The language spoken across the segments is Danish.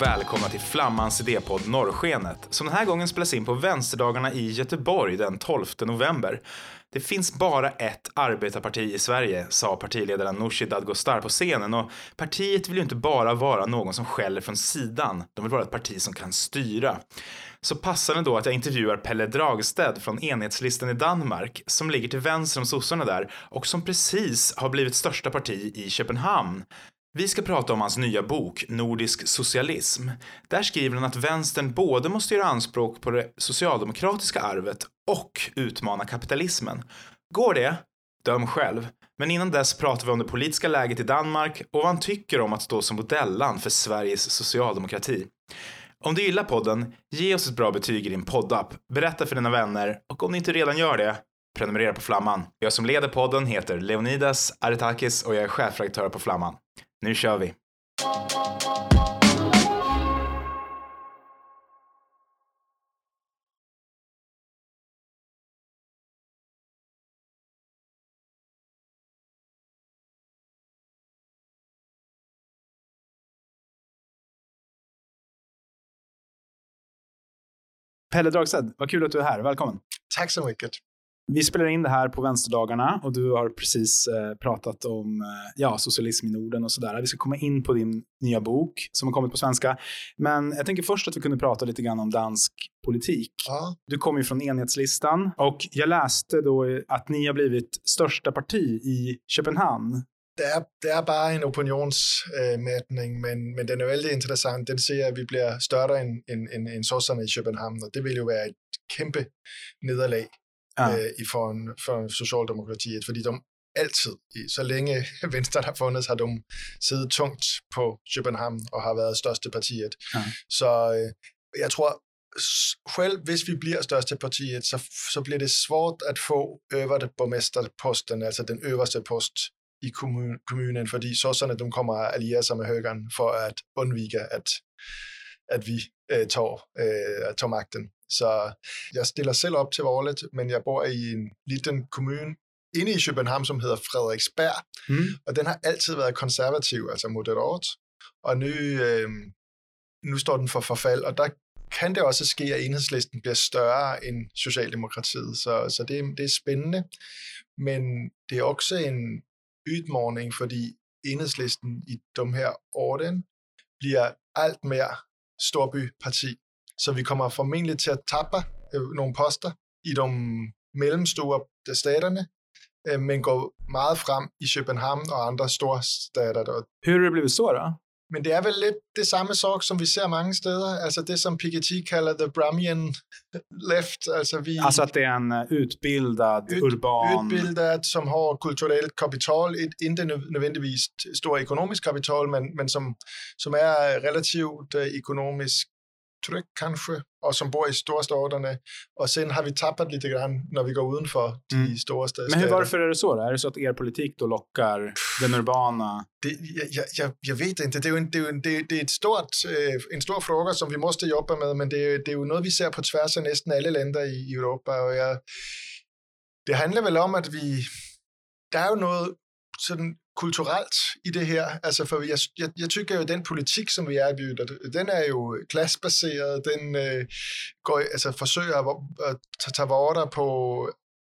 och välkomna till Flammans idépodd Norrskenet som den här gången spelas in på Vänsterdagarna i Göteborg den 12 november. Det finns bara ett arbetarparti i Sverige, sa partiledaren Nooshi Dadgostar på scenen och partiet vill ju inte bara vara någon som skäller från sidan, de vill vara ett parti som kan styra. Så passande då att jag intervjuar Pelle Dragsted från enhetslistan i Danmark som ligger till vänster om sossarna där och som precis har blivit största parti i Köpenhamn. Vi ska prata om hans nya bok Nordisk socialism. Där skriver han att vänstern både måste göra anspråk på det socialdemokratiska arvet och utmana kapitalismen. Går det? Döm själv. Men innan dess pratar vi om det politiska läget i Danmark och vad han tycker om att stå som modelland för Sveriges socialdemokrati. Om du gillar podden, ge oss ett bra betyg i din poddapp, berätta för dina vänner och om ni inte redan gör det, prenumerera på Flamman. Jag som leder podden heter Leonidas Aretakis och jag är chefredaktör på Flamman. Nu kör vi! Pelle Dragsted, vad kul att du är här. Välkommen. Tack så mycket. Vi spelar in det här på vänsterdagarna och du har precis eh, pratat om eh, ja, socialism i Norden och sådär. Vi ska komma in på din nya bok som har kommit på svenska. Men jag tänker först att vi kunde prata lite grann om dansk politik. Ja. Du kommer ju från enhetslistan och jag läste då att ni har blivit största parti i Köpenhamn. Det er, det er bare en opinionsmætning, men, men den er vældig interessant. Den siger, at vi bliver større end, end, end, end sosserne i København, og det vil jo være et kæmpe nederlag Ja. øh, i for, for Socialdemokratiet, fordi de altid, i- så længe Venstre har fundet, har de siddet tungt på København og har været største partiet. Ja. Så øh, jeg tror, selv hvis vi bliver største partiet, så, så bliver det svært at få øverste borgmesterposten, altså den øverste post i kommun, kommunen, fordi sosserne de kommer at alliere sig med høgeren for at undvige, at, at vi øh, tager, øh, tager magten. Så jeg stiller selv op til valget, men jeg bor i en liten kommune inde i København, som hedder Frederiksberg, Mm. og den har altid været konservativ, altså moderat, og nu, øh, nu står den for forfald, og der kan det også ske, at enhedslisten bliver større end Socialdemokratiet, så, så det, det er spændende, men det er også en udmordning, fordi enhedslisten i de her orden bliver alt mere storbyparti, så vi kommer formentlig til at tappe øh, nogle poster i de mellemstore staterne, øh, men går meget frem i København og andre store stater. Hur har det blivit så då? men det er vel lidt det samme sak, som vi ser mange steder. Altså det, som Piketty kalder the Brahmian left. Altså vi Alltså att det är en eh, utbildad, Ut- urban... udbildet, som har kulturelt kapital, et, ikke nø- nødvendigvis stor økonomisk kapital, men, men som, som er relativt øh, økonomisk tryg, kanskje, og som bor i storstaderne. Og sen har vi tappet lidt grann, når vi går uden for de Mm. store stater. Men hur, varför är det så då? Är det så att er politik då lockar den urbana? Det, jeg, jeg, jeg, jeg ved det. Det er jo, en, det er en, det, det er et stort, øh, en stor fråga, som vi måste jobbe med, men det, er- det er jo noget, vi ser på tværs af næsten alle lande i, Europa. Og jeg, det handler vel om, at vi... Der er jo noget sådan kulturelt i det her. Altså, for jeg, jeg, jeg tykker jo, at den politik, som vi er i den er jo klassebaseret. Den øh, går, altså, forsøger at, at tage- tage på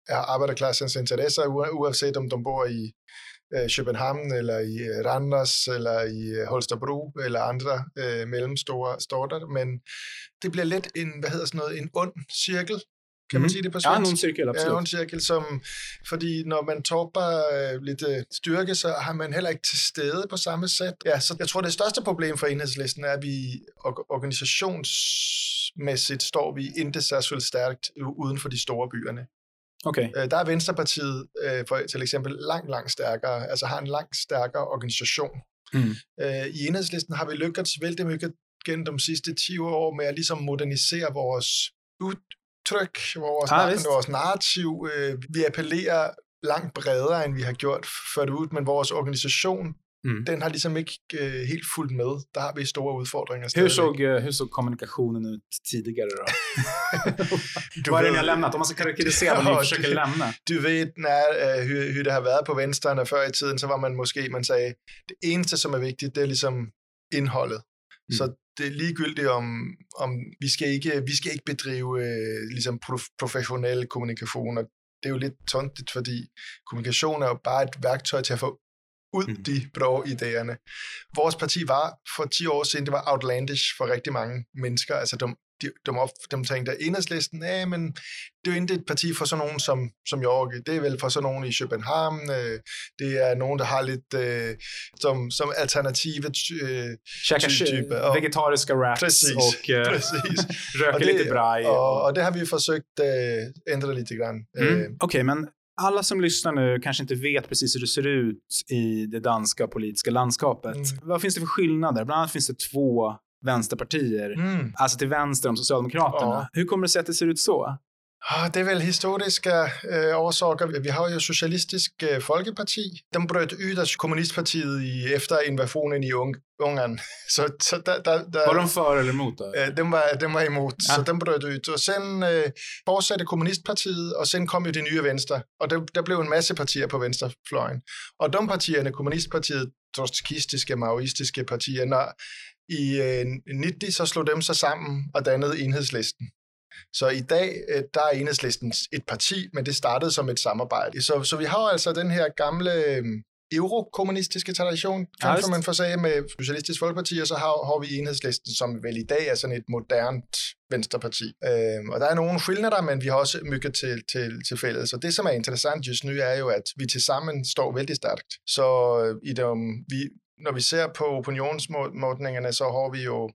arbejderklassens interesser, uanset om de bor i øh, København, eller i øh, Randers, eller i øh, Holstebro, eller andre øh, mellemstore storter. Men det bliver lidt en, hvad hedder sådan noget, en ond cirkel, kan man Mhm. sige det på Ja, svensk? någon cirkel, Ja, absolut. en cirkel, som, fordi når man topper øh, lidt øh, styrke, så har man heller ikke til stede på samme sæt. Ja, så jeg tror, det største problem for enhedslisten er, at vi or- organisationsmæssigt står vi ikke særskilt stærkt uden for de store byerne. Okej. Øh, der er Venstrepartiet øh, for til eksempel langt, langt stærkere, altså har en langt stærkere organisation. Mm. Øh, I enhedslisten har vi lykkedes vældig meget gennem de sidste 10 år med at ligesom modernisere vores udtryk, vores, Ah, vist. vores narrativ. Øh, vi appellerer langt bredere, end vi har gjort før det ud, men vores organisation, Mm. den har ligesom ikke øh, helt fulgt med. Der har vi store udfordringer Hur stadigvæk. såg, eh, hur såg kommunikationen ut tidigare då? Du Vad är det ni har lämnat? Om man ska karaktärisera vad ni försöker det- lämna. Du ved, når, øh, hur, hur det har været på venstrene før i tiden, så var man måske, man sagde, det eneste, som er vigtigt, det er ligesom indholdet. Mm. Så det er ligegyldigt om, om vi, skal ikke, vi skal ikke bedrive øh, ligesom professionelle kommunikationer. Det er jo lidt tontigt, fordi kommunikation er jo bare et værktøj til at få ud mm. de blå idéerne. Vores parti var for 10 år siden, det var outlandish for rigtig mange mennesker. Altså de, de, de, de tænkte, at enhedslisten, ja, men det er jo ikke et parti for sådan nogen som, som Jorge. Det er vel for sådan nogen i København. Øh, det er nogen, der har lidt øh, som, som alternative øh, typer. Og, vegetariske wraps præcis, og øh, præcis. røker og det, lite braj. Og, og det har vi forsøgt øh, ændre lite grann. Mm. Øh, Okej, okay, men alla som lyssnar nu kanske inte vet precis hur det ser ut i det danska politiska landskapet. Mm. Vad finns det för skillnader? Bland annat finns det två vänsterpartier, mm. alltså till vänster om Socialdemokraterna. Ja. Hur kommer det sig att det ser ut så? Det er vel historiske øh, årsager. Vi har jo Socialistisk øh, Folkeparti. De brøt ud af Kommunistpartiet i, efter invasionen i Ungarn. Så, så der, der, der, var de for eller imod? Øh, de, var, de var imod, ja. så de brøt ud. Og sen øh, fortsatte Kommunistpartiet, og sen kom jo det nye Venstre. Og der, der blev en masse partier på venstrefløjen. Og de partierne, Kommunistpartiet, trotskistiske, maoistiske partier, når i øh, 90 så slog dem sig sammen og dannede enhedslisten. Så i dag, øh, der er enhedslisten et parti, men det startede som et samarbejde. Så, så vi har altså den her gamle øh, eurokommunistiske tradition, kan ja, man få sige, med Socialistisk Folkeparti, og så har, har vi enhedslisten, som vel i dag er sådan et modernt venstreparti. Øh, og der er nogle skillnader, men vi har også mygget til, til, til fælles. Så det, som er interessant just nu, er jo, at vi til sammen står vældig stærkt. Så øh, i dem, vi, når vi ser på opinionsmåtningerne, så har vi jo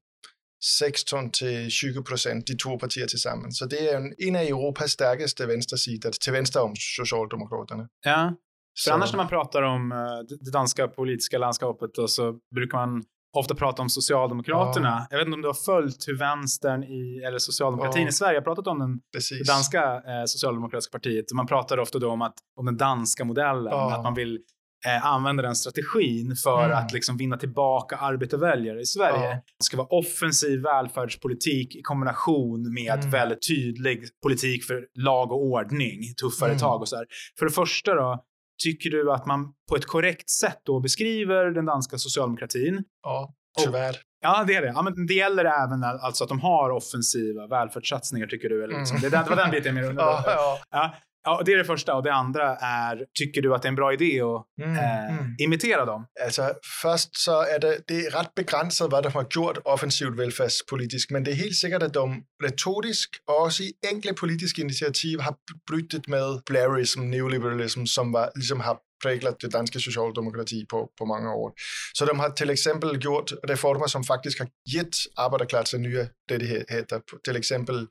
16 til 20 procent, de to partier til sammen. Så det er en, en af Europas stærkeste venstresider til venstre om Socialdemokraterne. Ja, för så. annars när man pratar om uh, det danska politiska landskapet då, så brukar man ofta prata om Socialdemokraterna. Ja. Jag vet inte om du har följt hur vänstern i, eller socialdemokratin ja. i Sverige har pratat om den, det danska eh, socialdemokratiska partiet. Man pratar ofta då om, att, om den danska modellen, ja. att man vill eh, använder den strategin för mm. att liksom vinna tillbaka arbetarväljare i Sverige. Ja. Det ska vara offensiv välfärdspolitik i kombination med mm. väldigt tydlig politik för lag och ordning, tuffare mm. tag och så här. För det första då, tycker du att man på ett korrekt sätt då beskriver den danska socialdemokratin? Ja, tyvärr. Och, Ja, det är det. Ja, men det gäller även alltså att de har offensiva välfärdssatsningar, tycker du? Eller liksom. mm. det, det var den biten jag mer undrade. ja, ja. ja. Ja, det är det första. Och det andra är, tycker du att det är en bra idé att mm, äh, mm. imitera dem? Altså, først så er det, det er ret begrænset, hvad de har gjort offensivt velfærdspolitisk, men det er helt sikkert, at de retorisk og også i enkle politiske initiativer har bryttet med Blairism, neoliberalism, som var, ligesom har präglat det danske socialdemokrati på, på mange år. Så de har til eksempel gjort reformer, som faktisk har givet arbejderklassen nye rettigheder. Til eksempel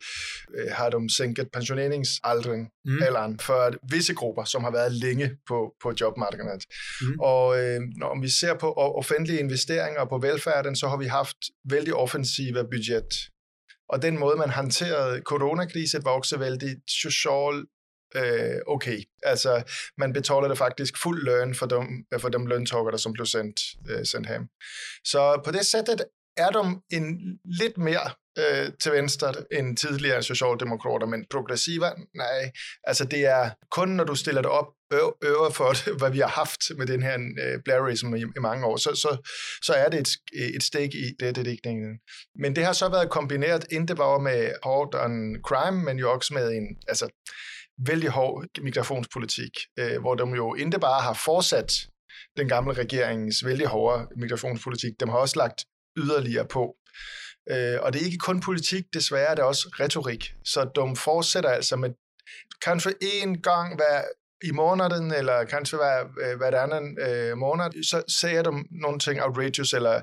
øh, har de sænket pensioneringsalderen mm. for visse grupper, som har været længe på, på jobmarkedet. Mm. Og øh, når vi ser på offentlige investeringer på velfærden, så har vi haft vældig offensive budget og den måde, man håndterede coronakrisen, var også vældig social øh, okay. Altså, man betaler det faktisk fuld løn for dem, øh, for dem løntagere, som blev sendt, øh, sendt hjem. Så på det sættet er de en lidt mere øh, til venstre end tidligere socialdemokrater, men progressiver, nej. Altså, det er kun, når du stiller det op øver for, det, hvad vi har haft med den her øh, Blairism i, i mange år, så, så, så er det et, et stik i det, det digtningen. Men det har så været kombineret ikke bare med hårdt on crime, men jo også med en, altså, vældig hård migrationspolitik, øh, hvor de jo ikke bare har fortsat den gamle regeringens vældig hårde migrationspolitik, de har også lagt yderligere på. Øh, og det er ikke kun politik, desværre det er også retorik. Så de fortsætter altså med kanskje en gang hver i måneden, eller kanskje hver, øh, hver anden øh, måned, så siger de nogle ting outrageous, eller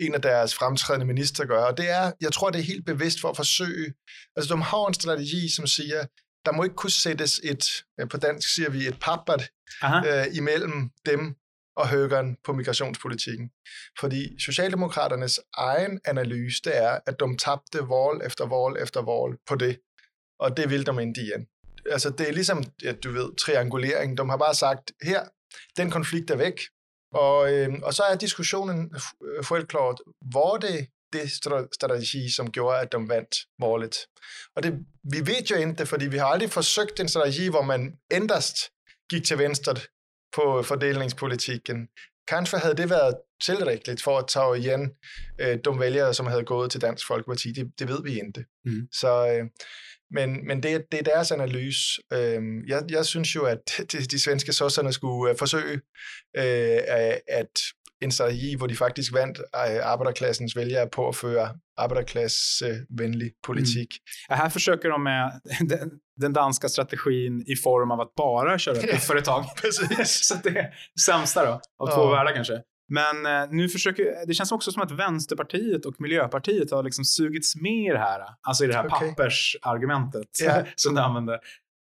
en af deres fremtrædende minister gør. Og det er, jeg tror, det er helt bevidst for at forsøge. Altså, de har en strategi, som siger, der må ikke kunne sættes et, på dansk siger vi, et papbat øh, imellem dem og høgeren på migrationspolitikken. Fordi Socialdemokraternes egen analyse, det er, at de tabte vold efter vold efter vold på det. Og det vil de ikke igen. Altså, det er ligesom, ja, du ved, triangulering. De har bare sagt, her, den konflikt er væk. Og, øh, og så er diskussionen helt klart, hvor det det strategi, som gjorde, at de vandt målet. Og det, vi ved jo ikke, fordi vi har aldrig forsøgt en strategi, hvor man endast gik til venstre på fordelingspolitikken. kanskje havde det været tilrækkeligt for at tage igen øh, de vælgere, som havde gået til Dansk Folkeparti. Det, det ved vi ikke. Mm. Så, øh, men, men det, det er deres analyse. Øh, jeg, jeg synes jo, at de, de svenske sosserne skulle øh, forsøge øh, at en strategi, hvor de faktisk vandt øh, arbejderklassens vælgere på at føre arbejderklassvenlig politik. Mm. Här försöker de med den, danska strategin i form av att bara köra företag. Så det är sämsta då, av två världar kanske. Men eh, nu försöker, det känns också som att Vänsterpartiet och Miljöpartiet har liksom sugits med i det här, alltså i det här okay. pappersargumentet yeah. som du använder.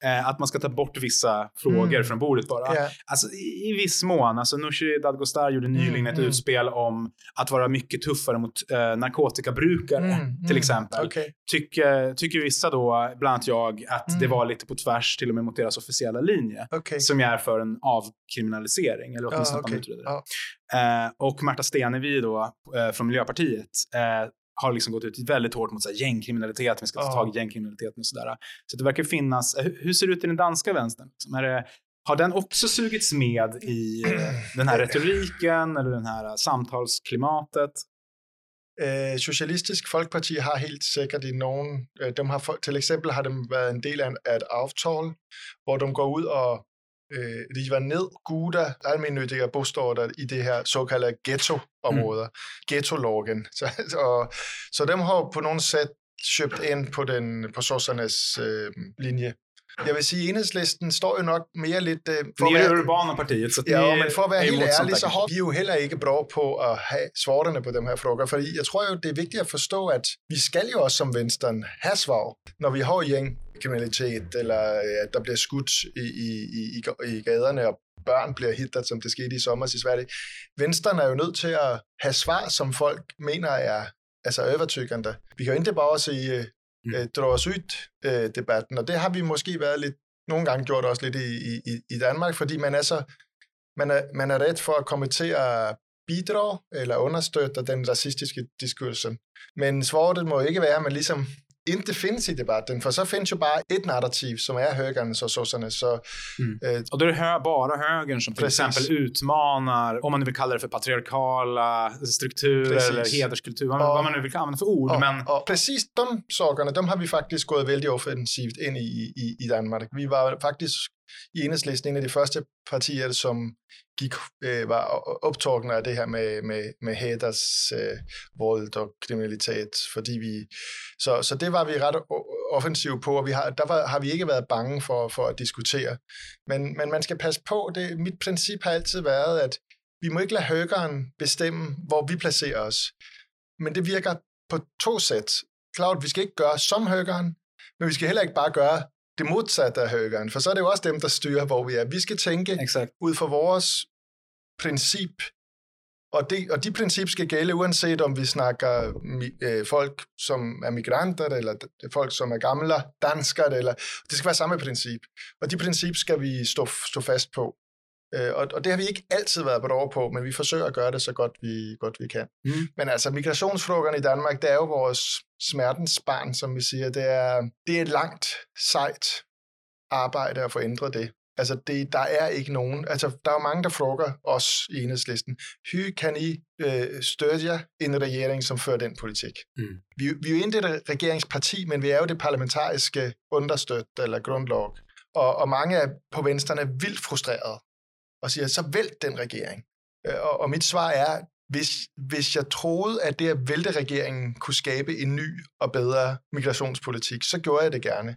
Eh, att man ska ta bort vissa frågor mm. från bordet bara. Yeah. Alltså, i, I viss mån. Alltså, Nooshi Dadgostar gjorde nyligen mm, ett mm. utspel om att vara mycket tuffare mot eh, narkotikabrukare, mm, till mm. exempel. Okay. Tycker, tycker vissa då, bland annat jag, att det mm. var lite på tvärs till och med mot deras officiella linje. Okay. Som är för en avkriminalisering, eller åtminstone ja, okay. att man utreder det. Ja. Eh, och Märta Stenevi då, eh, från Miljöpartiet, eh, har liksom gått ut väldigt hårt mot så här, gängkriminalitet, vi ska ta tag i gängkriminaliteten och sådär. Så det verkar finnas, eh, hur ser det ut i den danska vänstern? Liksom, är det, har den också sugits med i den här retoriken eller den här samtalsklimatet? Eh, Socialistisk Folkeparti har helt sikkert i nogen, eh, de har, til eksempel har de været en del af, af et aftal, hvor de går ud og øh, river ned gode almindelige bosteder i det her såkaldte ghetto-områder. Mm. Ghetto-loggen. Så, og, så dem har på nogen sæt købt ind på, den, på sossernes øh, linje. Jeg vil sige, at enhedslisten står jo nok mere lidt... Uh, for er det urbane partiet, så Ja, men for at være helt ærlig, så har vi jo heller ikke bra på at have svarene på de her frågor, fordi jeg tror jo, det er vigtigt at forstå, at vi skal jo også som Venstre have svar, når vi har gængkriminalitet, eller at der bliver skudt i, i, i, i gaderne, og børn bliver hittet, som det skete i sommer i Sverige. Venstre er jo nødt til at have svar, som folk mener er altså overtrykkende. Vi kan jo ikke bare sige, mm. øh, dra os ud øh, debatten, og det har vi måske været lidt, nogle gange gjort også lidt i, i, i Danmark, fordi man er så, man er, man er ret for at komme til at bidrage eller understøtte den racistiske diskursen. Men svaret må ikke være, at man ligesom inte finns i debatten, för så finns ju bara ett narrativ som är högerns och sossarnas. Så, mm. eh, och då är det hö bara högern som till precis. exempel utmanar, om man nu vill kalla det för patriarkala strukturer precis. eller hederskultur, vad, vad man nu vill använda för ord. Och, men... och precis de sakerna, de har vi faktiskt gått väldigt offensivt in i, i, i Danmark. Vi var faktiskt i enhedslisten en af de første partier, som gik, øh, var optorkende af det her med, med, med haters øh, vold og kriminalitet, fordi vi, så, så det var vi ret offensive på, og vi har, der var, har vi ikke været bange for, for at diskutere. Men, men man skal passe på, det, mit princip har altid været, at vi må ikke lade høgeren bestemme, hvor vi placerer os. Men det virker på to sæt. Klart, vi skal ikke gøre som høgeren, men vi skal heller ikke bare gøre det modsatte af høgeren, for så er det jo også dem, der styrer, hvor vi er. Vi skal tænke Exakt. ud fra vores princip, og, det, og de princip skal gælde, uanset om vi snakker øh, folk, som er migranter, eller folk, som er gamle danskere, eller det skal være samme princip. Og de princip skal vi stå, stå fast på. Øh, og, og det har vi ikke altid været bedre på, men vi forsøger at gøre det så godt vi, godt vi kan. Mm. Men altså, migrationsfrågerne i Danmark, det er jo vores smertens barn, som vi siger. Det er, det er et langt, sejt arbejde at få ændret det. Altså, det, der er ikke nogen... Altså, der er jo mange, der frågar os i enhedslisten, hur kan I øh, støtte en regering, som fører den politik? Mm. Vi, vi er jo ikke et regeringsparti, men vi er jo det parlamentariske understøt eller grundlag. Og, og mange af på venstrene er vildt frustrerede og siger, så vælt den regering. Øh, og, og mit svar er, hvis, hvis jeg troede, at det at vælte regeringen kunne skabe en ny og bedre migrationspolitik, så gjorde jeg det gerne.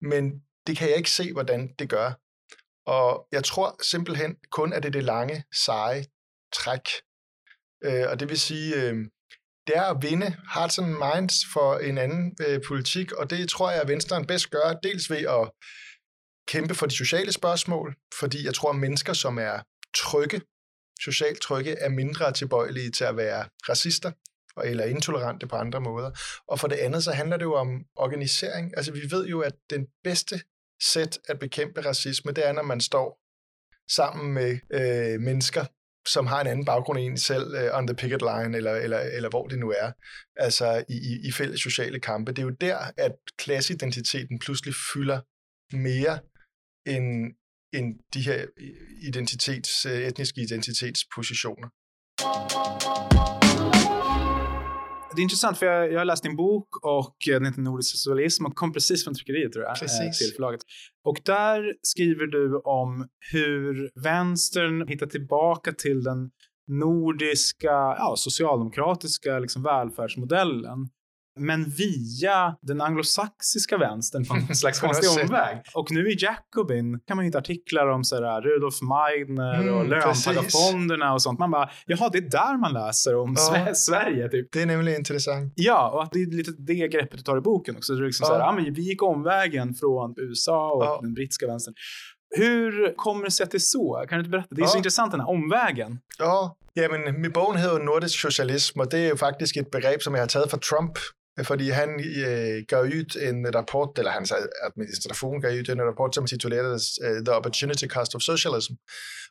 Men det kan jeg ikke se, hvordan det gør. Og jeg tror simpelthen kun, at det er det lange, seje træk. Øh, og det vil sige, øh, det er at vinde hearts and minds for en anden øh, politik, og det tror jeg, at Venstre bedst gør, dels ved at kæmpe for de sociale spørgsmål, fordi jeg tror, at mennesker, som er trygge, socialt trygge, er mindre tilbøjelige til at være racister eller intolerante på andre måder. Og for det andet, så handler det jo om organisering. Altså vi ved jo, at den bedste sæt at bekæmpe racisme, det er, når man står sammen med øh, mennesker, som har en anden baggrund end en selv, uh, on the picket line, eller, eller, eller hvor det nu er, altså i, i, i fælles sociale kampe. Det er jo der, at klasseidentiteten pludselig fylder mere end, end de her identitets, etniske identitetspositioner. Det är intressant för jag, jag har läst din bok och den heter Nordisk socialism och kom precis från tryckeriet tror jag, precis. till förlaget. Och där skriver du om hur vänstern hittar tillbaka till den nordiska, ja, socialdemokratiska liksom välfärdsmodellen men via den anglosaxiska vänstern på en slags konstig omväg. Och nu i Jacobin kan man hitta artiklar om så här, Rudolf Meidner mm, och löntagarfonderna och sånt. Man bara, jaha, det är där man läser om ja, Sverige. Typ. Det är nämligen intressant. Ja, och att det är lite det greppet du tar i boken också. Det är liksom ja. så här, ja, men vi gick omvägen från USA och ja. den brittiska vänstern. Hur kommer det sig att det är så? Kan du inte berätta? Det är ja. så intressant den här omvägen. Ja, Jamen, min bogen hedder Nordisk Socialism, og det er jo faktisk et begreb, som jeg har taget fra Trump, Øh, fordi han øh, gav ud en rapport, eller hans administration gav ud en rapport, som titulerede uh, The Opportunity Cost of Socialism,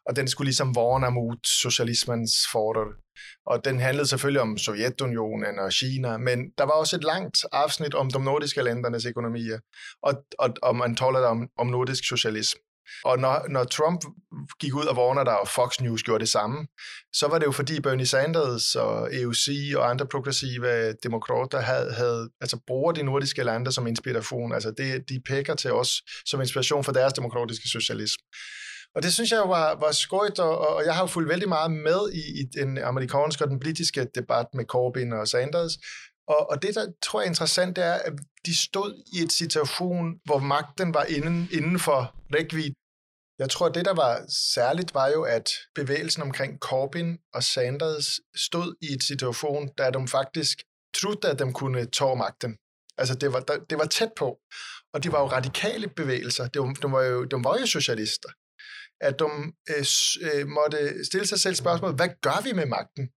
og den skulle ligesom varne mod socialismens fordel. Og den handlede selvfølgelig om Sovjetunionen og Kina, men der var også et langt afsnit om de nordiske ländernas økonomier, og, og, og man talte om, om nordisk socialism. Og når, når Trump gik ud og Warner der, og Fox News gjorde det samme, så var det jo fordi Bernie Sanders og EUC og andre progressive demokrater havde, havde altså bruger de nordiske lande som inspiration. Altså det, de pækker til os som inspiration for deres demokratiske socialisme. Og det synes jeg var, var skøjt, og, og jeg har jo fulgt vældig meget med i, i den amerikanske og den politiske debat med Corbyn og Sanders, og, og det, der tror jeg er interessant, det er, at de stod i et situation, hvor magten var inden, inden for rækkevidde jeg tror, det, der var særligt, var jo, at bevægelsen omkring Corbyn og Sanders stod i et situation, der de faktisk troede, at de kunne tage magten. Altså, det var, det var tæt på. Og de var jo radikale bevægelser. De, de, var, jo, de var jo socialister. At de øh, øh, måtte stille sig selv spørgsmålet, hvad gør vi med magten?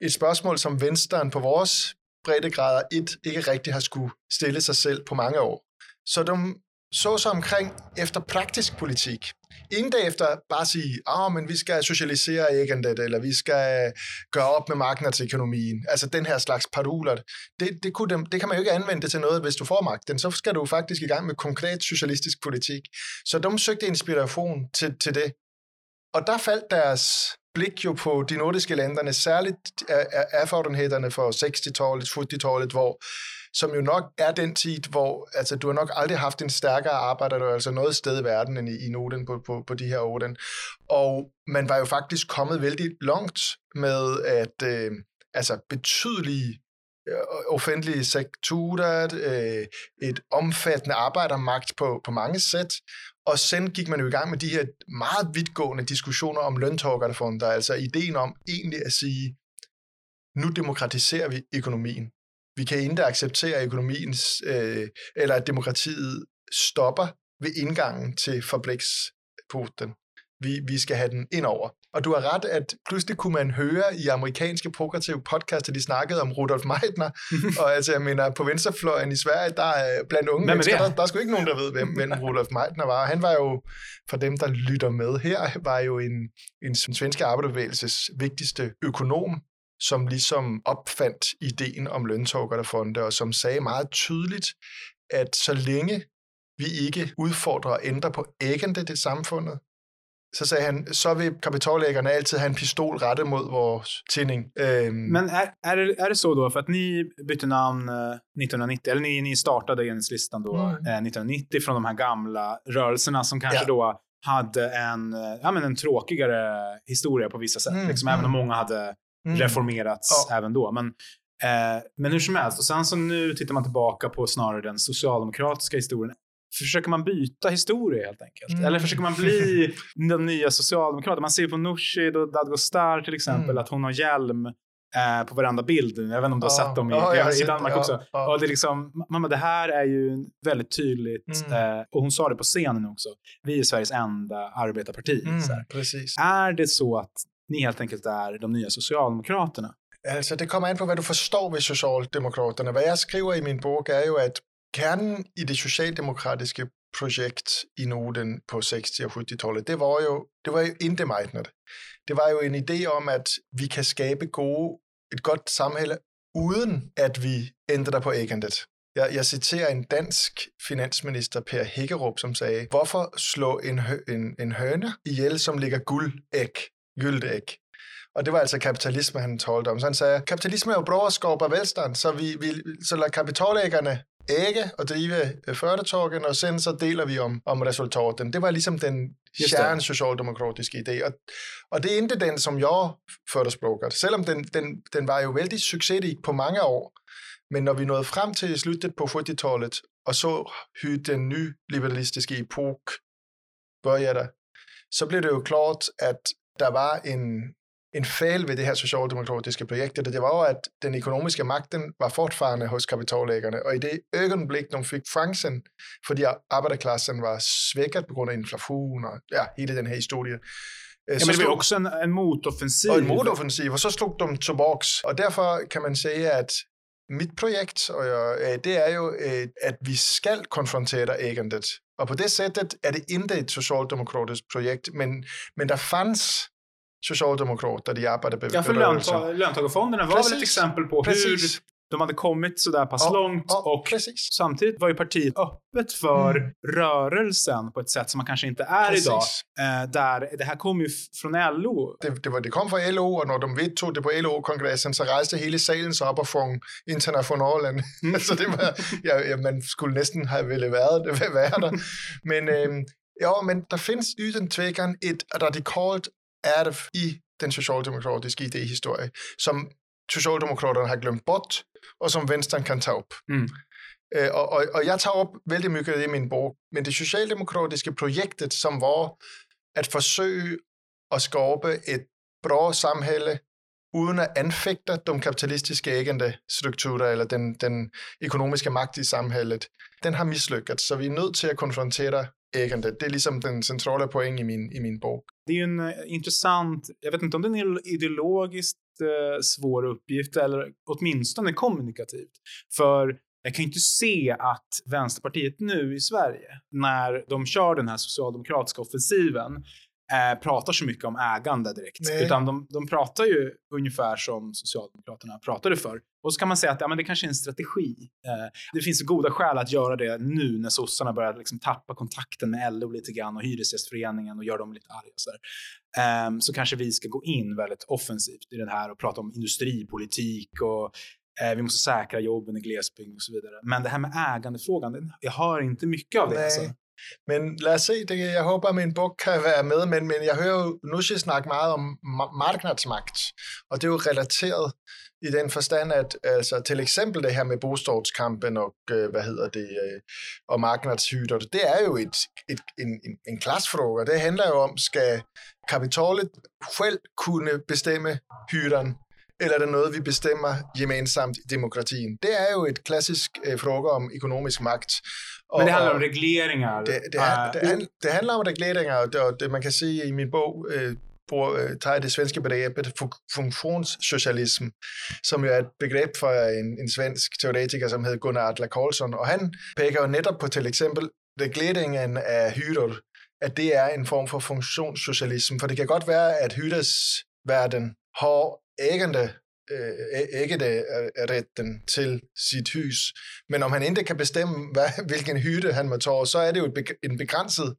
Et spørgsmål, som Venstren på vores breddegrader 1 ikke rigtig har skulle stille sig selv på mange år. Så de så sig omkring efter praktisk politik. Ikke efter bare sige, at oh, men vi skal socialisere egendet, eller vi skal gøre op med markedsøkonomien. Altså den her slags paroler. Det, det, kunne dem, det kan man jo ikke anvende til noget, hvis du får magten. Så skal du faktisk i gang med konkret socialistisk politik. Så de søgte inspiration til, til det. Og der faldt deres blik jo på de nordiske landerne, særligt øh, øh, erfarenhederne for 60-tallet, 40-tallet, hvor som jo nok er den tid, hvor altså, du har nok aldrig haft en stærkere arbejder, altså noget sted i verden end i, i Norden på, på, på de her orden. Og man var jo faktisk kommet vældig langt med at øh, altså betydelige øh, offentlige sektorer, øh, et omfattende arbejdermagt på, på mange sæt, og sen gik man jo i gang med de her meget vidtgående diskussioner om løntårgerfonder, altså ideen om egentlig at sige, nu demokratiserer vi økonomien vi kan ikke acceptere økonomiens, øh, eller at demokratiet stopper ved indgangen til fabriksporten. Vi, vi skal have den ind over. Og du har ret, at pludselig kunne man høre i amerikanske progressive podcaster, de snakkede om Rudolf Meidner, og altså, jeg mener, på venstrefløjen i Sverige, der er blandt unge mennesker, der, der er sgu ikke nogen, der ved, hvem, hvem Rudolf Meidner var. Han var jo, for dem, der lytter med her, var jo en, en svenske arbejderbevægelses vigtigste økonom, som ligesom opfandt ideen om løntårgerfonde, og som sagde meget tydeligt, at så længe vi ikke udfordrer og ændrer på ægende det samfundet, så sagde han, så vil kapitalägarna altid have en pistol rettet mod vores tidning. Øhm. Men är, är, det, är det så då, för att ni bytte namn 1990, eller ni, ni startade Enhetslistan då mm. 1990 från de här gamla rörelserna som kanske ja. då hade en, ja, men en tråkigare historia på vissa sätt. Mm. Liksom, mm. Även om många hade mm. reformerats ja. även då. Men, eh, men hur som helst, och sen så nu tittar man tillbaka på snarare den socialdemokratiska historien. Försöker man byta historia helt enkelt? Mm. Eller försöker man bli den nya socialdemokraten? Man ser på Nooshi och Dadgostar till exempel mm. att hon har hjälm eh, på varenda bild. Jag vet inte om du har sett dem i, ja, i Danmark det, också. Ja, och det, är liksom, mamma, det här är ju väldigt tydligt, mm. eh, och hon sa det på scenen också, vi är Sveriges enda arbetarparti. Mm, är det så att ni helt enkelt är de nya Socialdemokraterna? Altså, det kommer an på, hvad du forstår ved Socialdemokraterne. Hvad jeg skriver i min bog er jo, at kernen i det socialdemokratiske projekt i Norden på 60- og 70-tallet, det var jo, det var jo indemejtnet. Det var jo en idé om, at vi kan skabe gode, et godt samhälle, uden at vi ændrer på æggendet. Jeg, jeg citerer en dansk finansminister, Per Hækkerup, som sagde, hvorfor slå en, hø, en, en høne ihjel, som ligger guldæg, gyldæg? Og det var altså kapitalisme, han talte om. Så han sagde, kapitalisme er jo bra at skabe velstand, så, vi, vi, så lader kapitalæggerne ægge og drive øh, førdetorgen, og sen så deler vi om, om resultaten. Det var ligesom den kärn socialdemokratiske idé. Og, og det er ikke den, som jeg förespråkar. Selvom den, den, den var jo vældig succesrig på mange år. Men når vi nåede frem til slutet på 40-tallet, og så hur den nye liberalistiske epok började, så blev det jo klart, at der var en, en fejl ved det her socialdemokratiske projekt, det var jo, at den økonomiske magten var fortfarande hos kapitalæggerne, og i det øjeblik, de fik chancen, fordi arbejderklassen var svækket på grund af inflation og ja, hele den her historie, øh, Ja, men det var også en, en motoffensiv. Og en motoffensiv, og så slog de tilbage. Og derfor kan man sige, at mit projekt, og jeg, øh, det er jo, øh, at vi skal konfrontere ægandet. Og på det sættet er det ikke et socialdemokratisk projekt, men, men der fanns socialdemokrater i arbetarbevægelsen. Ja, för löntag löntagarfonderna var Precis. väl ett exempel på Precis. De hade kommit så där pass ja, långt ja, och precis. samtidigt var ju partiet öppet för mm. rörelsen på ett sätt som man kanske inte är precis. idag. Eh, där det här kom ju från LO. Det, det, var, det kom från LO och när de vedtog det på LO-kongressen så reste hela salen sig upp och från internationalen. Mm. så det var, ja, ja, man skulle nästan ha velat vara, det, vara där. Men, eh, ja, men der finns uden tvekan et radikalt arv i den socialdemokratiske idéhistorie, som Socialdemokraterne har glemt bort, og som Venstre kan tage op. Mm. Øh, og, og, og jeg tager op vældig mye af det i min bog, men det socialdemokratiske projektet, som var at forsøge at skabe et bra samhälle uden at anfægte de kapitalistiske ægende strukturer eller den, den økonomiske magt i samhället, den har mislykket. Så vi er nødt til at konfrontere ägande. Det är liksom den centrala poängen i min, i min bok. Det är ju en uh, intressant, jag vet inte om det är ideologiskt Eh, svår uppgift eller åtminstone kommunikativt. För jag kan ju inte se att Vänsterpartiet nu i Sverige, när de kör den här socialdemokratiska offensiven, eh, pratar så mycket om ägande direkt. Nej. Utan de, de pratar ju ungefär som Socialdemokraterna pratade för. Och så kan man säga att ja, men det kanske är en strategi. Eh, det finns goda skäl att göra det nu när sossarna börjar liksom tappa kontakten med LO lite grann och Hyresgästföreningen och gör dem lite arga. Så, eh, så kanske vi ska gå in väldigt offensivt i den här och prata om industripolitik och eh, vi måste säkra jobben i glesbygd och så vidare. Men det här med ägandefrågan, jag hör inte mycket av det. Alltså. Men lad os se, det, jeg håber, at min bog kan være med, men, men jeg hører jo Nushi snakke meget om marknadsmagt, og det er jo relateret i den forstand, at altså, til eksempel det her med bostadskampen og, øh, hvad hedder det, øh, og marknadshyter, det er jo et, et, en, en, en klassfråga. Det handler jo om, skal kapitalet selv kunne bestemme hyren, eller er det noget, vi bestemmer gemensamt i demokratien? Det er jo et klassisk øh, fråga om økonomisk magt. Og, Men det handler om regleringer? Det, det, uh, det, det, det handler om regleringer, og det, og det man kan sige i min bog, øh, bruger, øh, tager det svenske begreb funktionssocialism, som jo er et begreb for en, en svensk teoretiker, som hedder Gunnar Adler Karlsson, og han peger jo netop på til eksempel regleringen af hyrer, at det er en form for funktionssocialism, for det kan godt være, at hyresverden har ægende øh, ikke det retten til sit hus. Men om han ikke kan bestemme, hvad, hvilken hytte han må tage, så er det jo en begrænset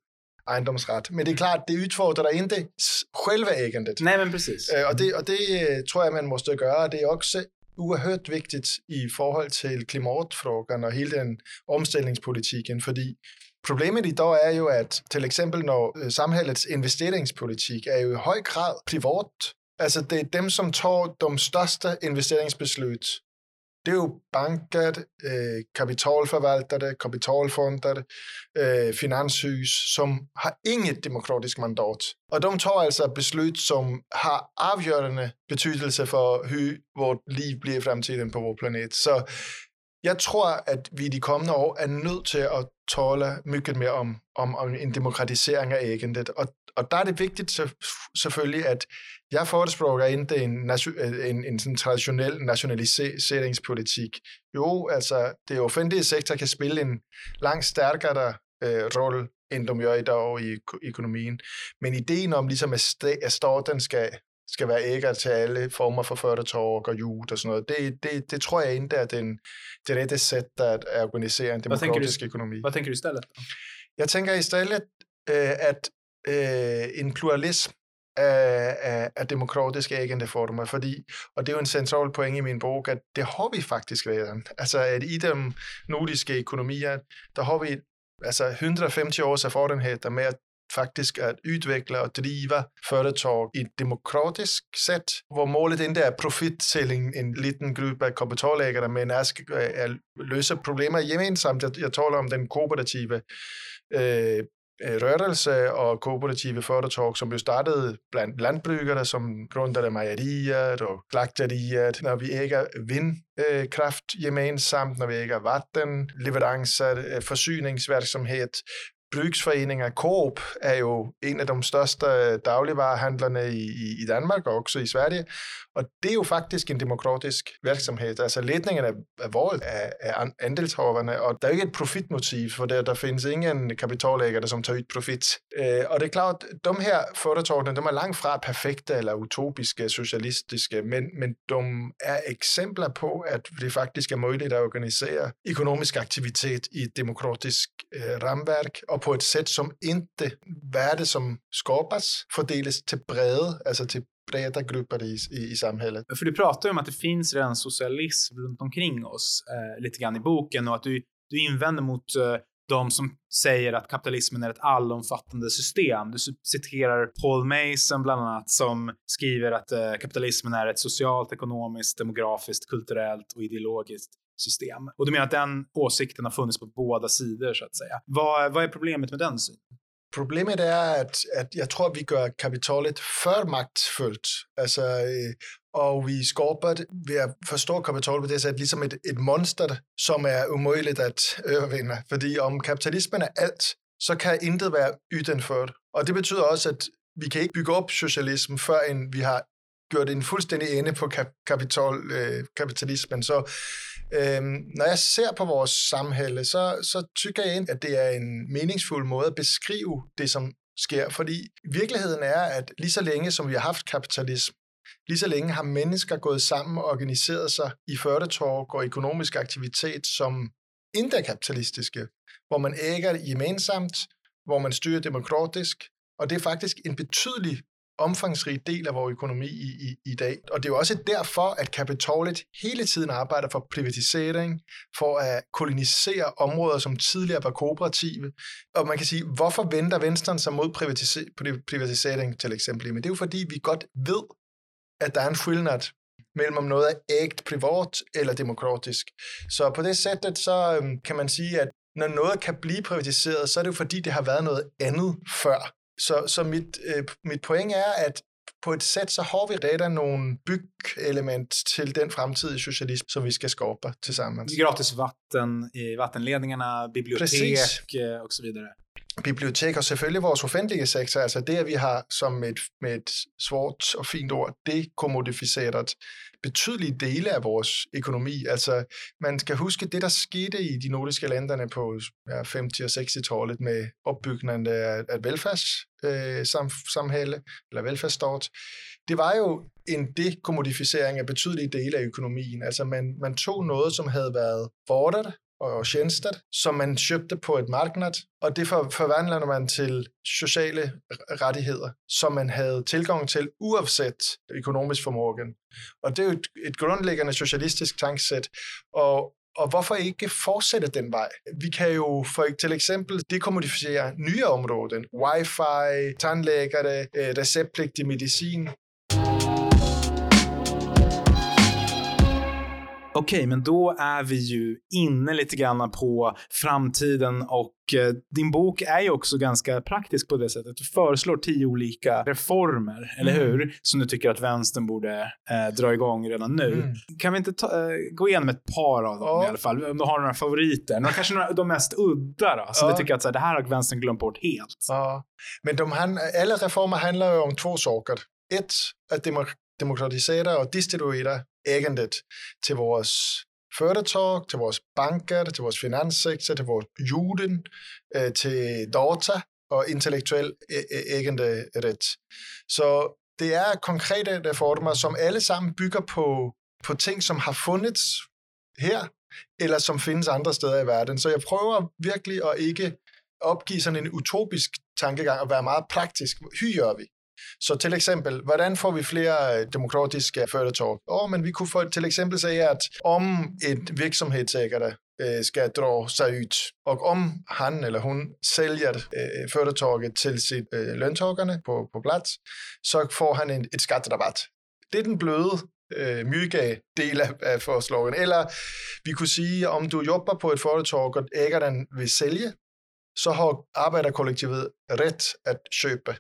ejendomsret. Men det er klart, det udfordrer ikke selve ægendet. Nej, men præcis. Øh, og, det, og det øh, tror jeg, man måste gøre. Det er også uerhørt vigtigt i forhold til klimatfrågan og hele den omstillingspolitikken, fordi Problemet i dag er jo, at til eksempel når øh, samhældets investeringspolitik er jo i høj grad privat Altså, det er dem, som tager de største investeringsbeslut. Det er jo banker, øh, kapitalforvaltere, kapitalfonder, øh, finanshus, som har inget demokratisk mandat. Og de tager altså beslut, som har afgørende betydelse for, hvor vores liv bliver i fremtiden på vores planet. Så jeg tror, at vi i de kommende år er nødt til at tale mygget mere om, om, om en demokratisering af ægendet. Og, og der er det vigtigt så, selvfølgelig, at jeg forespråker ikke en, en, en sådan traditionel nationaliseringspolitik. Jo, altså det offentlige sektor kan spille en langt stærkere øh, rolle, end de gør i dag i økonomien. Men ideen om ligesom, at, staten skal skal være ægare til alle former for företag og jord og sådan noget. Det, det, det tror jeg ikke er den, det rette sæt at, at organisere en demokratisk du, økonomi. Hvad tænker du i stedet? Jeg tænker i stedet, øh, at øh, en pluralism af, af, af demokratiske ægendeformer, fordi, og det er jo en central point i min bog, at det har vi faktisk redan. Altså, at i de nordiske økonomier, der har vi altså 150 års erfarenhed med at faktisk at udvikle og drive företag i et demokratisk sæt, hvor målet ikke er profit til en, en liten gruppe af kapitalægere, men er at løse problemer gemensamt. Jeg, jeg taler om den kooperative øh, øh rørelse og kooperative företag, som jo startede blandt landbrugere, som grundade mejerier og slagterier, når vi ikke vindkraft gemensamt, når vi ikke vatten, leverancer, øh, forsyningsvirksomhed, brugsforeninger. Coop er jo en af de største dagligvarehandlerne i, i Danmark og også i Sverige, og det er jo faktisk en demokratisk virksomhed. Altså ledningen er, er valgt af, af andelshaverne, og der er ikke et profitmotiv, for der, der findes ingen kapitalægere, som tager ud profit. Øh, og det er klart, de her foretagene, de er langt fra perfekte eller utopiske, socialistiske, men, men de er eksempler på, at det faktisk er muligt at organisere økonomisk aktivitet i et demokratisk øh, ramværk, og på et sæt, som ikke det som skapas, fordeles til brede, altså til breda grupper i, i, i samhället. För du pratar ju om att det finns redan socialism runt omkring oss eh, lite grann i boken och att du, du invänder mot eh, de som säger att kapitalismen är ett allomfattande system. Du citerar Paul Mason bland annat som skriver att eh, kapitalismen är ett socialt, ekonomiskt, demografiskt, kulturellt och ideologiskt system. Och du menar att den åsikten har funnits på båda sidor så att säga. Vad, vad är problemet med den synen? Problemet er, at, at jeg tror, vi gør kapitalet for magtfuldt. Altså, eh, och og vi skaber det ved at forstå kapitalet på det sæt ligesom et, et monster, som er umuligt at overvinde. Fordi om kapitalismen er alt, så kan intet være udenfor. Og det betyder også, at vi kan ikke bygge op socialismen, før vi har gjort en fuldstændig ende på kapital, øh, kapitalismen. Så øh, når jeg ser på vores samhælde, så, så tykker jeg ind, at det er en meningsfuld måde at beskrive det, som sker. Fordi virkeligheden er, at lige så længe som vi har haft kapitalisme, lige så længe har mennesker gået sammen og organiseret sig i førtetorg og økonomisk aktivitet, som interkapitalistiske, hvor man æger gemensamt, hvor man styrer demokratisk, og det er faktisk en betydelig omfangsrig del af vores økonomi i, i, i dag. Og det er jo også derfor, at kapitalet hele tiden arbejder for privatisering, for at kolonisere områder, som tidligere var kooperative. Og man kan sige, hvorfor venter Venstre sig mod privatisering til eksempel? Men det er jo fordi, vi godt ved, at der er en skillnad mellem om noget er ægt privat eller demokratisk. Så på det sættet, så øhm, kan man sige, at når noget kan blive privatiseret, så er det jo fordi, det har været noget andet før. Så, så mit, øh, mit point er, at på et sæt, så har vi redan nogle byggelement til den fremtidige socialism, som vi skal skabe tillsammans. Gratis vatten i vattenledningarna, bibliotek Precis. Øh, och så vidare. Bibliotek og selvfølgelig vores offentlige sektor, altså det, at vi har som et, med et svårt og fint ord, dekommodificeret betydelige dele af vores økonomi. Altså, man skal huske det, der skete i de nordiske landerne på ja, 50- og 60-tallet med opbygningen af, af velfærdssamhælde, øh, eller velfærdsstat. Det var jo en dekommodificering af betydelige dele af økonomien. Altså, man, man tog noget, som havde været bordet og tjenester, som man købte på et marked, og det forvandler man til sociale rettigheder, som man havde tilgang til uafset økonomisk formåen. Og det er jo et, et grundlæggende socialistisk tanksæt, og og hvorfor ikke fortsætte den vej? Vi kan jo for til eksempel dekommodificere nye områder, wifi, tandlægere, øh, receptpligtig medicin, Okej, okay, men då är vi ju inne lite grann på framtiden och eh, din bok är ju också ganska praktisk på det sättet. Du föreslår tio olika reformer, eller mm. hur? Som du tycker att vänstern borde eh, dra igång redan nu. Mm. Kan vi inte ta, eh, gå igenom ett par av dem ja. i alla fall? Om du har några favoriter. Några, kanske några, de mest udda då, som ja. du tycker att så här, det här har vänstern glömt bort helt. Ja. Men de alla reformer handlar ju om två saker. Ett, att demokratisera och distribuera ägandet till vores företag, till vores banker, till vores finanssektor, till vores jorden, till øh, til data og intellektuel æganderätt. Så det er konkrete reformer, som alle sammen bygger på, på ting, som har funnits her, eller som findes andre steder i verden. Så jeg prøver virkelig at ikke opgive sådan en utopisk tankegang og være meget praktisk. Hy gør vi? Så til eksempel, hvordan får vi flere øh, demokratiske företag? Oh, men vi kunne for, til eksempel sige, at om et virksomhedsägare øh, skal dra sig ud, og om han eller hun sælger øh, företaget til sit øh, løntagerne på, på plads, så får han en, et skatterabat. Det er den bløde øh, myge del af, af forslaget. Eller vi kunne sige, om du jobber på et företag og ægeren vil sælge, så har arbejderkollektivet ret at købe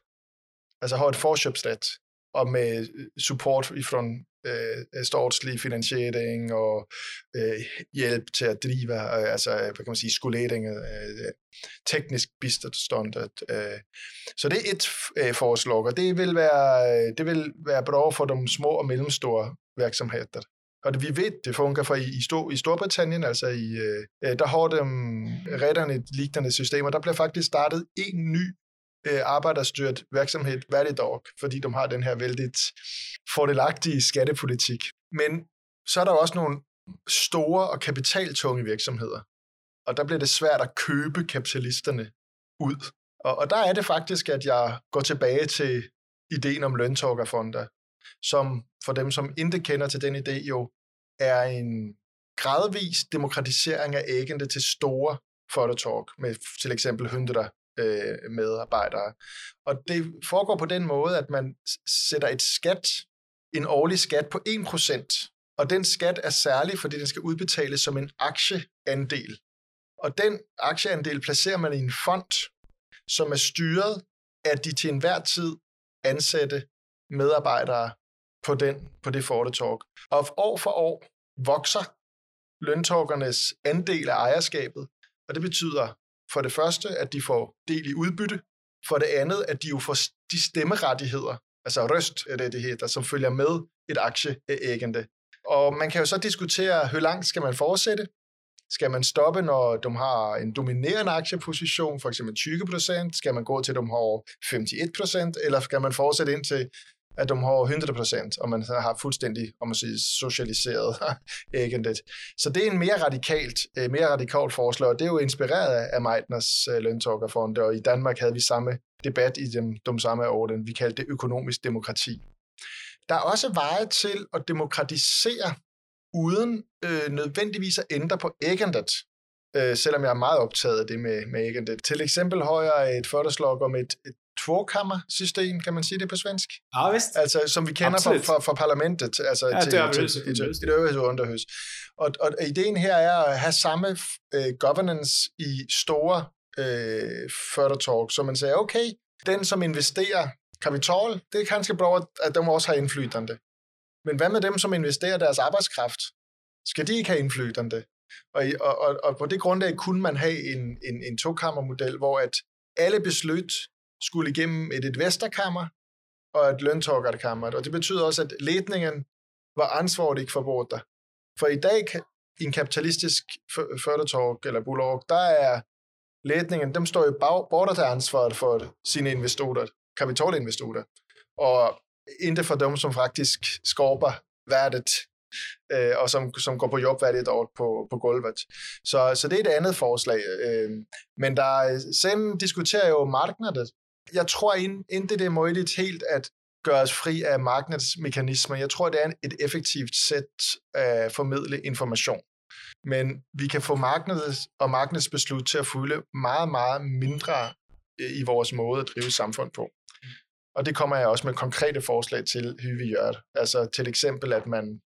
altså har et forkøbsret, og med øh, support fra øh, statslig finansiering og øh, hjælp til at drive, øh, altså hvad kan man sige, skolering, øh, teknisk bistand. Øh. Så det er et øh, forslag, og det vil, være, øh, det vil være bra for de små og mellemstore virksomheder. Og vi ved, det fungerer for i, i, Stor, i Storbritannien, altså i, øh, øh der har de retterne et lignende system, og der bliver faktisk startet en ny øh, arbejderstyret virksomhed Valley Dog, fordi de har den her vældig fordelagtige skattepolitik. Men så er der også nogle store og kapitaltunge virksomheder, og der bliver det svært at købe kapitalisterne ud. Og, og der er det faktisk, at jeg går tilbage til ideen om løntorkerfonder, som for dem, som ikke kender til den idé, jo er en gradvis demokratisering af æggene til store foretag med til eksempel 100 øh, medarbejdere. Og det foregår på den måde, at man sætter et skat, en årlig skat på 1%, og den skat er særlig, fordi den skal udbetales som en aktieandel. Og den aktieandel placerer man i en fond, som er styret af de til enhver tid ansatte medarbejdere på, den, på det fortetalk. Og år for år vokser løntaggernes andel af ejerskabet, og det betyder for det første, at de får del i udbytte. For det andet, at de jo får de stemmerettigheder, altså røst er det, det hedder, som følger med et aktieægende. Og man kan jo så diskutere, hvor langt skal man fortsætte? Skal man stoppe, når de har en dominerende aktieposition, for eksempel 20%? Skal man gå til, at de har 51%? Eller skal man fortsætte ind at de har 100%, og man har fuldstændig, om man siger, socialiseret ägandet. Så det er en mere radikalt, øh, mere radikalt forslag, og det er jo inspireret af Meitners øh, løntårgerfond, og i Danmark havde vi samme debat i dem, de samme åren. vi kaldte det økonomisk demokrati. Der er også veje til at demokratisere uden øh, nødvendigvis at ændre på ægendet, øh, selvom jeg er meget optaget af det med, med ægendet. Til eksempel har jeg et forslag om et, et tvåkammer-system, kan man sige det på svensk? Ja, visst. Altså, som vi kender fra, fra, fra parlamentet, altså ja, til, det er til, til, til, til øvrigt underhus. Og, og ideen her er at have samme øh, governance i store øh, företag, så man siger, okay, den som investerer kapital, det er kanskje bra, at de også har indflydende. Men hvad med dem, som investerer deres arbejdskraft? Skal de ikke have indflydende? Og, og, og, og på det grundlag kunne man have en, en, en tokammermodel, hvor at alle beslut skulle igennem et investorkammer og et løntorkerkammer. Og det betyder også, at ledningen var ansvarlig for båter. For i dag i en kapitalistisk företag eller bolag, der er ledningen, dem står jo både til ansvar for sine investorer, kapitalinvestorer, og ikke for dem, som faktisk skaber værdet, øh, og som, som går på job hver et år på, på gulvet. Så, så det er et andet forslag. Øh, men der, sen diskuterer jo markedet, jeg tror intet det er muligt helt at gøre os fri af markedsmekanismer. Jeg tror, det er et effektivt sæt at formidle information. Men vi kan få markedet og markedsbeslut til at fylde meget, meget mindre øh, i vores måde at drive samfund på. Og det kommer jeg også med konkrete forslag til, hvordan vi gør det. Altså til eksempel, at man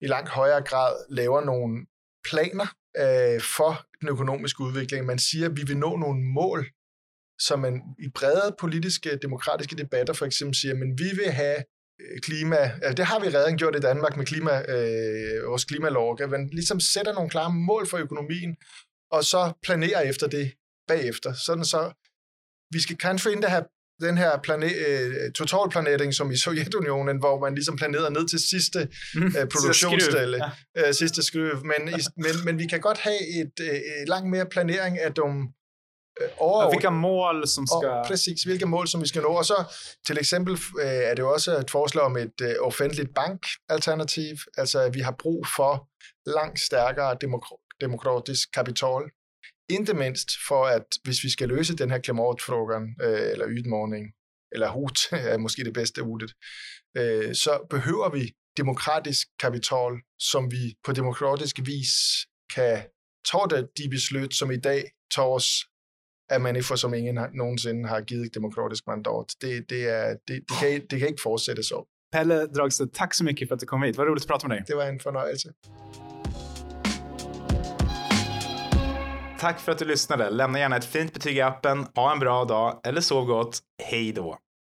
i langt højere grad laver nogle planer øh, for den økonomiske udvikling. Man siger, at vi vil nå nogle mål så man i brede politiske, demokratiske debatter for eksempel siger, men vi vil have øh, klima, altså det har vi redden gjort i Danmark med klima, øh, vores klimalov, at man ligesom sætter nogle klare mål for økonomien, og så planerer efter det bagefter. Sådan så, vi skal kanskje finde have den her planet, øh, totalplanering som i Sovjetunionen, hvor man ligesom planerede ned til sidste mm, øh, produktionsstelle, ja. øh, sidste skryv. Men, men, men vi kan godt have et, øh, langt mere planering af de overordnet. Vilka mål som ska... Og præcis, hvilke mål som vi skal nå. Og så til eksempel øh, er det også et forslag om et øh, offentligt bankalternativ. Altså, at vi har brug for langt stærkere demok- demokratisk kapital. Ikke mindst for, at hvis vi skal løse den her klimatfrågan, øh, eller udmåning, eller hut er måske det bedste ordet, øh, så behøver vi demokratisk kapital, som vi på demokratisk vis kan tage de beslut, som i dag tages af mennesker, som ingen nogensinde har givet demokratisk mandat. Det, det, er, det, det, kan, det kan ikke fortsætte så. Pelle Dragsted, tak så mycket för att du kom hit. Vad roligt att prata med dig. Det var en fornøjelse. Tack för att du lyssnade. Lämna gärna ett fint betyg i appen, ha en bra dag eller sov gott. Hej då!